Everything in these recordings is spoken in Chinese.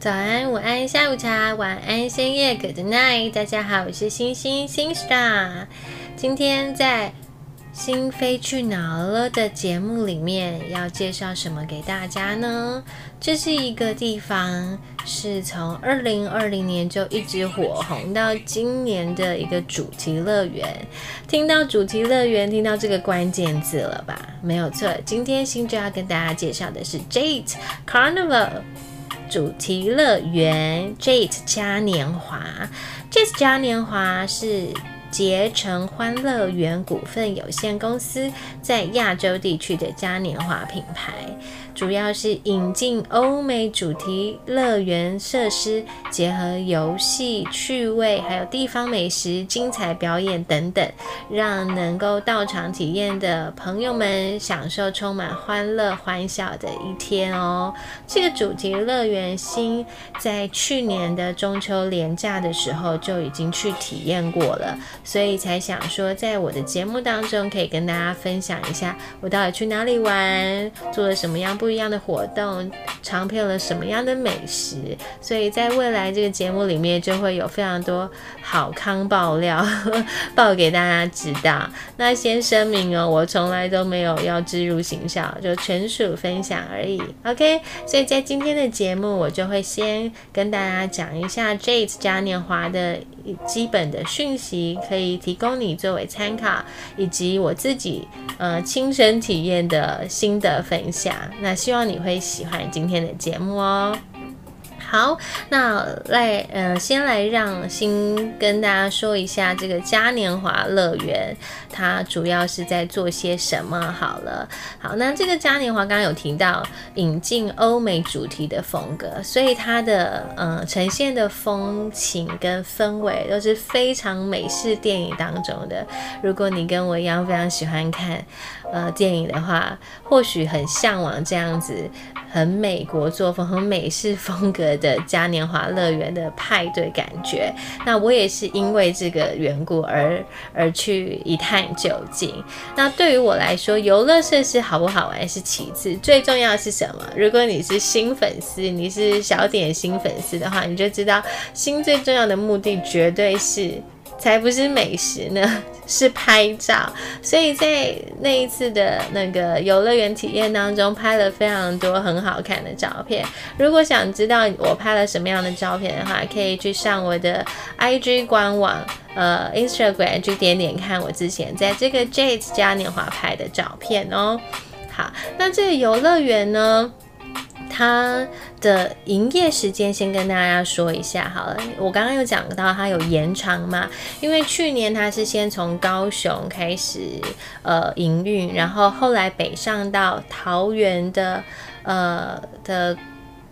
早安，午安，下午茶，晚安，深夜，Good night。大家好，我是星星星 star。今天在《心飞去哪了》的节目里面要介绍什么给大家呢？这是一个地方，是从二零二零年就一直火红到今年的一个主题乐园。听到主题乐园，听到这个关键字了吧？没有错，今天星就要跟大家介绍的是 Jade Carnival。主题乐园 JATE 嘉年华，JATE 嘉年华是捷成欢乐园股份有限公司在亚洲地区的嘉年华品牌。主要是引进欧美主题乐园设施，结合游戏趣味，还有地方美食、精彩表演等等，让能够到场体验的朋友们享受充满欢乐欢笑的一天哦。这个主题乐园新在去年的中秋连假的时候就已经去体验过了，所以才想说在我的节目当中可以跟大家分享一下，我到底去哪里玩，做了什么样不。不一样的活动，尝遍了什么样的美食，所以在未来这个节目里面就会有非常多好康爆料 报给大家知道。那先声明哦，我从来都没有要植入行销，就纯属分享而已。OK，所以在今天的节目，我就会先跟大家讲一下 Jade 嘉年华的基本的讯息，可以提供你作为参考，以及我自己呃亲身体验的心得分享。那希望你会喜欢今天的节目哦。好，那来，呃，先来让新跟大家说一下这个嘉年华乐园，它主要是在做些什么？好了，好，那这个嘉年华刚刚有提到引进欧美主题的风格，所以它的呃呈现的风情跟氛围都是非常美式电影当中的。如果你跟我一样非常喜欢看呃电影的话，或许很向往这样子很美国作风、很美式风格。的嘉年华乐园的派对感觉，那我也是因为这个缘故而而去一探究竟。那对于我来说，游乐设施好不好玩是其次，最重要的是什么？如果你是新粉丝，你是小点新粉丝的话，你就知道新最重要的目的绝对是。才不是美食呢，是拍照。所以在那一次的那个游乐园体验当中，拍了非常多很好看的照片。如果想知道我拍了什么样的照片的话，可以去上我的 IG 官网，呃，Instagram 去点点看我之前在这个 Jade 嘉年华拍的照片哦。好，那这个游乐园呢？它的营业时间先跟大家说一下好了，我刚刚有讲到它有延长嘛，因为去年它是先从高雄开始呃营运，然后后来北上到桃园的呃的。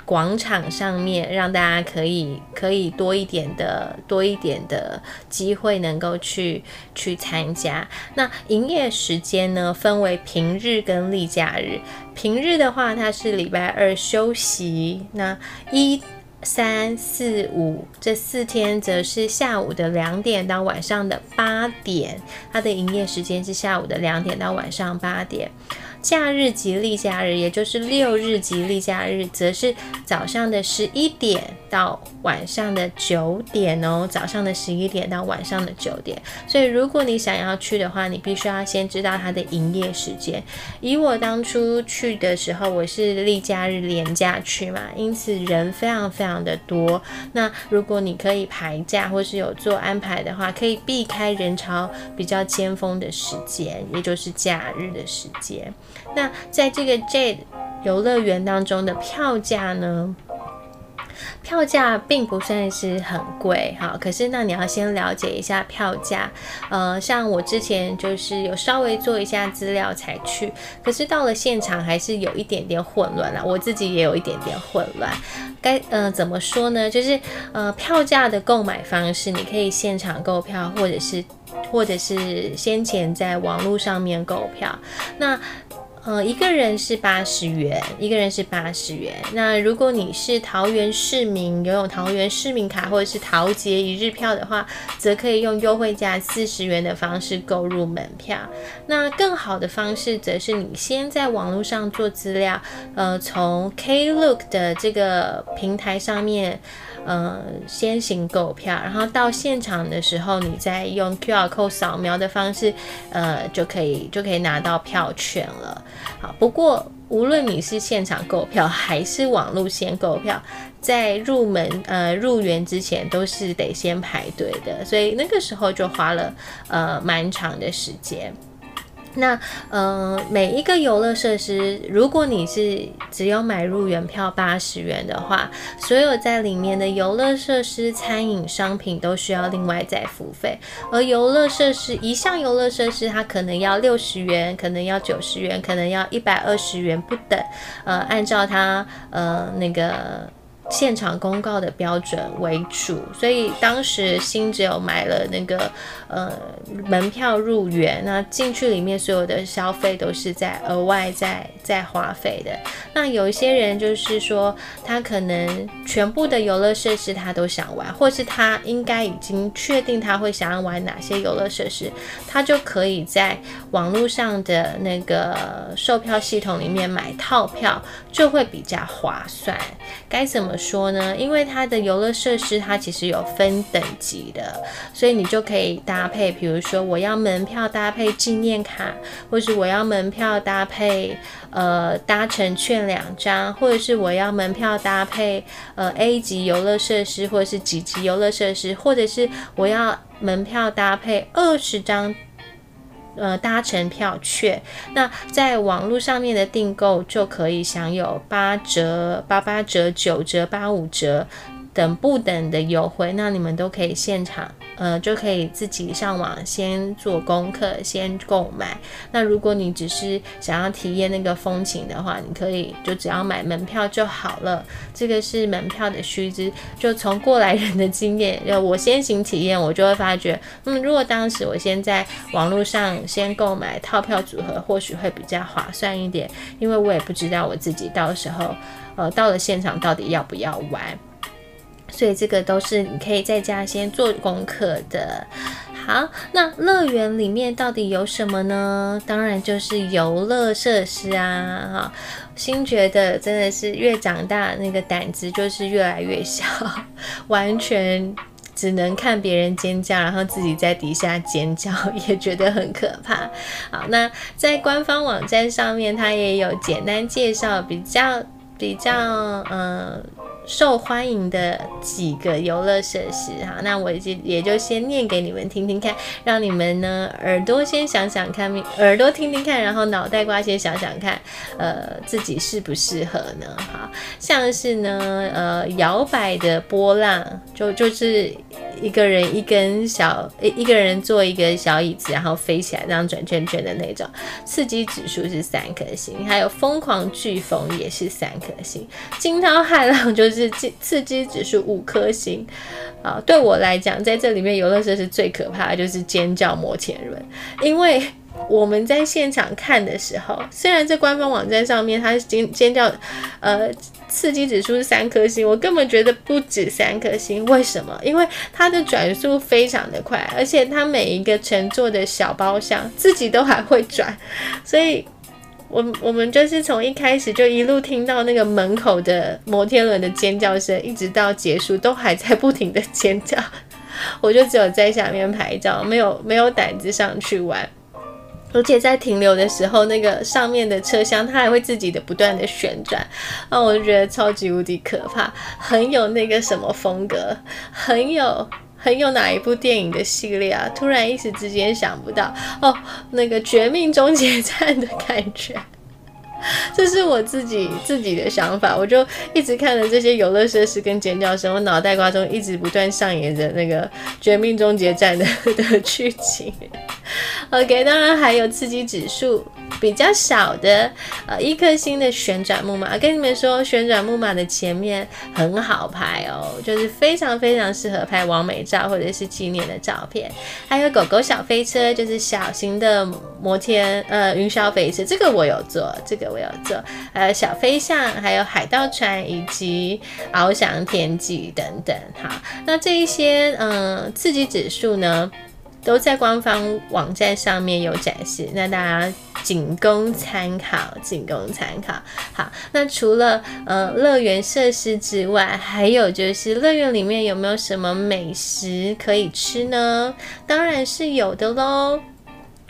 广场上面，让大家可以可以多一点的多一点的机会，能够去去参加。那营业时间呢，分为平日跟例假日。平日的话，它是礼拜二休息。那一、三、四、五这四天，则是下午的两点到晚上的八点。它的营业时间是下午的两点到晚上八点。假日及例假日，也就是六日及例假日，则是早上的十一点到晚上的九点哦。早上的十一点到晚上的九点，所以如果你想要去的话，你必须要先知道它的营业时间。以我当初去的时候，我是例假日连假去嘛，因此人非常非常的多。那如果你可以排假或是有做安排的话，可以避开人潮比较尖峰的时间，也就是假日的时间。那在这个 Jade 游乐园当中的票价呢？票价并不算是很贵哈，可是那你要先了解一下票价。呃，像我之前就是有稍微做一下资料才去，可是到了现场还是有一点点混乱了，我自己也有一点点混乱。该呃怎么说呢？就是呃票价的购买方式，你可以现场购票，或者是或者是先前在网络上面购票。那呃，一个人是八十元，一个人是八十元。那如果你是桃园市民，拥有桃园市民卡或者是桃捷一日票的话，则可以用优惠价四十元的方式购入门票。那更好的方式，则是你先在网络上做资料，呃，从 Klook 的这个平台上面。呃，先行购票，然后到现场的时候，你再用 QR code 扫描的方式，呃，就可以就可以拿到票券了。好，不过无论你是现场购票还是网络先购票，在入门呃入园之前都是得先排队的，所以那个时候就花了呃蛮长的时间。那呃，每一个游乐设施，如果你是只有买入园票八十元的话，所有在里面的游乐设施、餐饮、商品都需要另外再付费。而游乐设施一项游乐设施，它可能要六十元，可能要九十元，可能要一百二十元不等。呃，按照它呃那个。现场公告的标准为主，所以当时新只有买了那个呃门票入园，那进去里面所有的消费都是在额外再再花费的。那有一些人就是说，他可能全部的游乐设施他都想玩，或是他应该已经确定他会想要玩哪些游乐设施，他就可以在网络上的那个售票系统里面买套票，就会比较划算。该怎么？说呢，因为它的游乐设施它其实有分等级的，所以你就可以搭配，比如说我要门票搭配纪念卡，或是我要门票搭配呃搭乘券两张，或者是我要门票搭配呃 A 级游乐设施或者是几级游乐设施，或者是我要门票搭配二十张。呃，搭乘票券，那在网络上面的订购就可以享有八折、八八折、九折、八五折。等不等的优惠，那你们都可以现场，呃，就可以自己上网先做功课，先购买。那如果你只是想要体验那个风情的话，你可以就只要买门票就好了。这个是门票的须知。就从过来人的经验，就我先行体验，我就会发觉，嗯，如果当时我先在网络上先购买套票组合，或许会比较划算一点，因为我也不知道我自己到时候，呃，到了现场到底要不要玩。所以这个都是你可以在家先做功课的。好，那乐园里面到底有什么呢？当然就是游乐设施啊！哈，新觉得真的是越长大，那个胆子就是越来越小，完全只能看别人尖叫，然后自己在底下尖叫，也觉得很可怕。好，那在官方网站上面，它也有简单介绍，比较比较嗯。受欢迎的几个游乐设施哈，那我就也就先念给你们听听看，让你们呢耳朵先想想看，耳朵听听看，然后脑袋瓜先想想看，呃，自己适不适合呢？哈，像是呢，呃，摇摆的波浪，就就是一个人一根小一一个人坐一个小椅子，然后飞起来这样转圈圈的那种，刺激指数是三颗星，还有疯狂飓风也是三颗星，惊涛骇浪就是。是刺刺激指数五颗星啊！对我来讲，在这里面游乐设施最可怕的就是尖叫摩天轮，因为我们在现场看的时候，虽然在官方网站上面它尖尖叫，呃，刺激指数是三颗星，我根本觉得不止三颗星。为什么？因为它的转速非常的快，而且它每一个乘坐的小包厢自己都还会转，所以。我我们就是从一开始就一路听到那个门口的摩天轮的尖叫声，一直到结束都还在不停的尖叫，我就只有在下面拍照，没有没有胆子上去玩。而且在停留的时候，那个上面的车厢它还会自己的不断的旋转，啊，我就觉得超级无敌可怕，很有那个什么风格，很有。很有哪一部电影的系列啊？突然一时之间想不到哦，那个《绝命终结战》的感觉，这是我自己自己的想法。我就一直看着这些游乐设施跟尖叫声，我脑袋瓜中一直不断上演着那个《绝命终结战》的 的剧情。OK，当然还有刺激指数比较小的呃一颗星的旋转木马，跟你们说，旋转木马的前面很好拍哦，就是非常非常适合拍完美照或者是纪念的照片。还有狗狗小飞车，就是小型的摩天呃云霄飞车，这个我有做，这个我有做。还有小飞象，还有海盗船以及翱翔天际等等。好，那这一些嗯刺激指数呢？都在官方网站上面有展示，那大家仅供参考，仅供参考。好，那除了呃乐园设施之外，还有就是乐园里面有没有什么美食可以吃呢？当然是有的喽。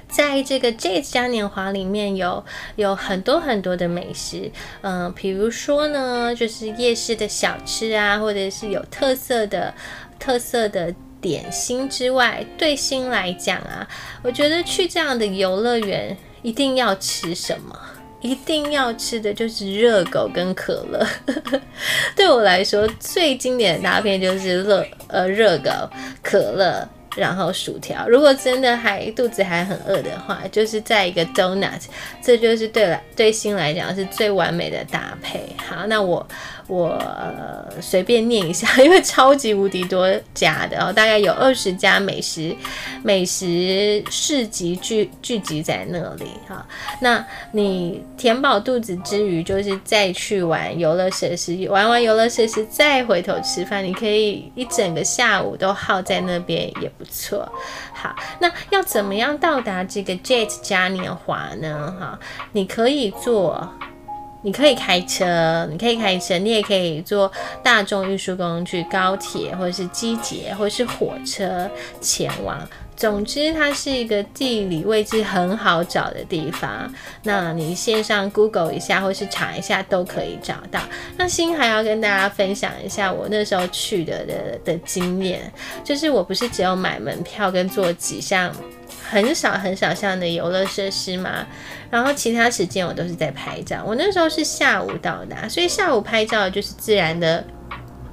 在这个 Jade 嘉年华里面有有很多很多的美食，嗯，比如说呢，就是夜市的小吃啊，或者是有特色的特色的。点心之外，对心来讲啊，我觉得去这样的游乐园一定要吃什么？一定要吃的就是热狗跟可乐。对我来说，最经典的搭配就是热呃热狗、可乐，然后薯条。如果真的还肚子还很饿的话，就是在一个 donut，这就是对了对心来讲是最完美的搭配。好，那我。我随便念一下，因为超级无敌多家的哦，大概有二十家美食美食市集聚聚集在那里哈。那你填饱肚子之余，就是再去玩游乐设施，玩完游乐设施再回头吃饭，你可以一整个下午都耗在那边也不错。好，那要怎么样到达这个 Jet 嘉年华呢？哈，你可以坐。你可以开车，你可以开车，你也可以坐大众运输工具，高铁或者是机捷或者是火车前往。总之，它是一个地理位置很好找的地方。那你线上 Google 一下，或是查一下都可以找到。那新还要跟大家分享一下我那时候去的的的经验，就是我不是只有买门票跟坐几项。很少很少像的游乐设施嘛，然后其他时间我都是在拍照。我那时候是下午到达，所以下午拍照就是自然的。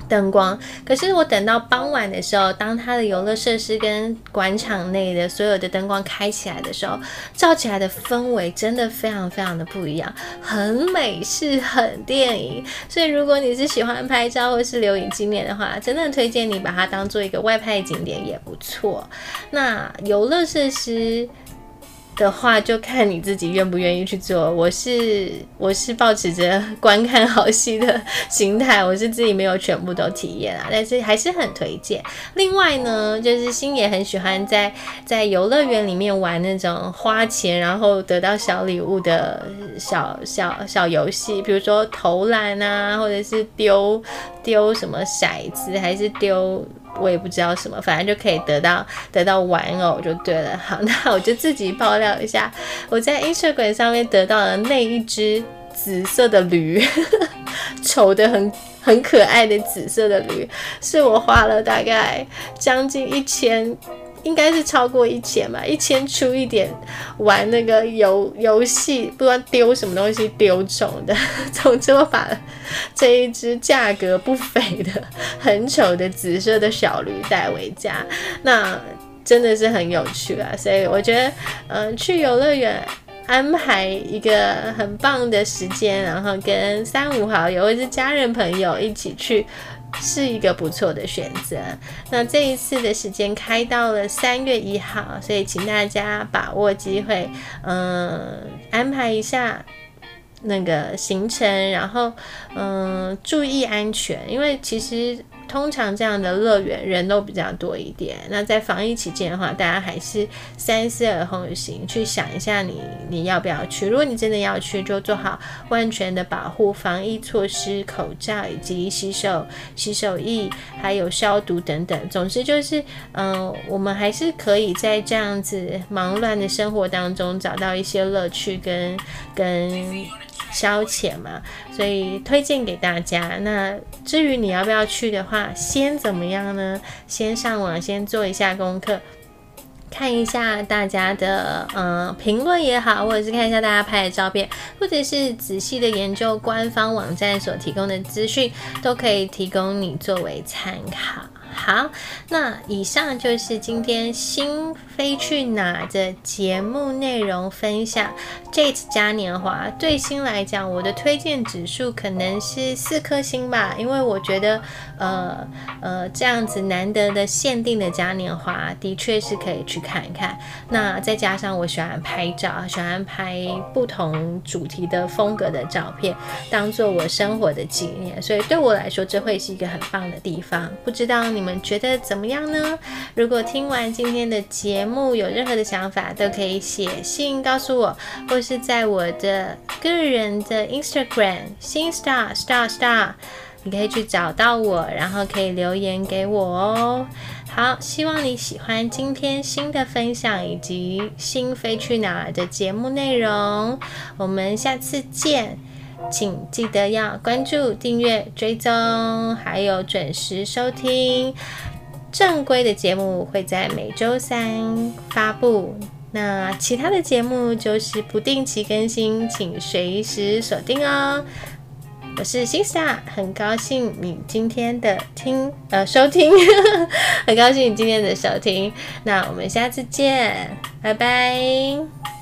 灯光，可是我等到傍晚的时候，当它的游乐设施跟广场内的所有的灯光开起来的时候，照起来的氛围真的非常非常的不一样，很美式，很电影。所以如果你是喜欢拍照或是留影纪念的话，真的推荐你把它当做一个外拍景点也不错。那游乐设施。的话就看你自己愿不愿意去做。我是我是保持着观看好戏的心态，我是自己没有全部都体验啊，但是还是很推荐。另外呢，就是星也很喜欢在在游乐园里面玩那种花钱然后得到小礼物的小小小游戏，比如说投篮啊，或者是丢丢什么骰子，还是丢。我也不知道什么，反正就可以得到得到玩偶就对了。好，那 我就自己爆料一下，我在 Instagram 上面得到的那一只紫色的驴，丑的很很可爱的紫色的驴，是我花了大概将近一千。应该是超过一千吧，一千出一点玩那个游游戏，不知道丢什么东西丢中的，总之我把这一只价格不菲的、很丑的紫色的小驴带回家，那真的是很有趣啊！所以我觉得，嗯，去游乐园安排一个很棒的时间，然后跟三五好友或是家人朋友一起去。是一个不错的选择。那这一次的时间开到了三月一号，所以请大家把握机会，嗯，安排一下那个行程，然后嗯，注意安全，因为其实。通常这样的乐园人都比较多一点。那在防疫期间的话，大家还是三思而后行，去想一下你你要不要去。如果你真的要去，就做好万全的保护防疫措施，口罩以及洗手、洗手液，还有消毒等等。总之就是，嗯，我们还是可以在这样子忙乱的生活当中找到一些乐趣跟跟。消遣嘛，所以推荐给大家。那至于你要不要去的话，先怎么样呢？先上网，先做一下功课，看一下大家的嗯评论也好，或者是看一下大家拍的照片，或者是仔细的研究官方网站所提供的资讯，都可以提供你作为参考。好，那以上就是今天心飞去哪的节目内容分享。这次嘉年华对新来讲，我的推荐指数可能是四颗星吧，因为我觉得，呃呃，这样子难得的限定的嘉年华，的确是可以去看一看。那再加上我喜欢拍照，喜欢拍不同主题的风格的照片，当做我生活的纪念，所以对我来说，这会是一个很棒的地方。不知道你们觉得怎么样呢？如果听完今天的节目有任何的想法，都可以写信告诉我，或是在我的个人的 Instagram 新 star star star，你可以去找到我，然后可以留言给我哦。好，希望你喜欢今天新的分享以及新飞去哪儿的节目内容。我们下次见，请记得要关注、订阅、追踪，还有准时收听。正规的节目会在每周三发布，那其他的节目就是不定期更新，请随时锁定哦。我是新 star，很高兴你今天的听呃收听，很高兴你今天的收听，那我们下次见，拜拜。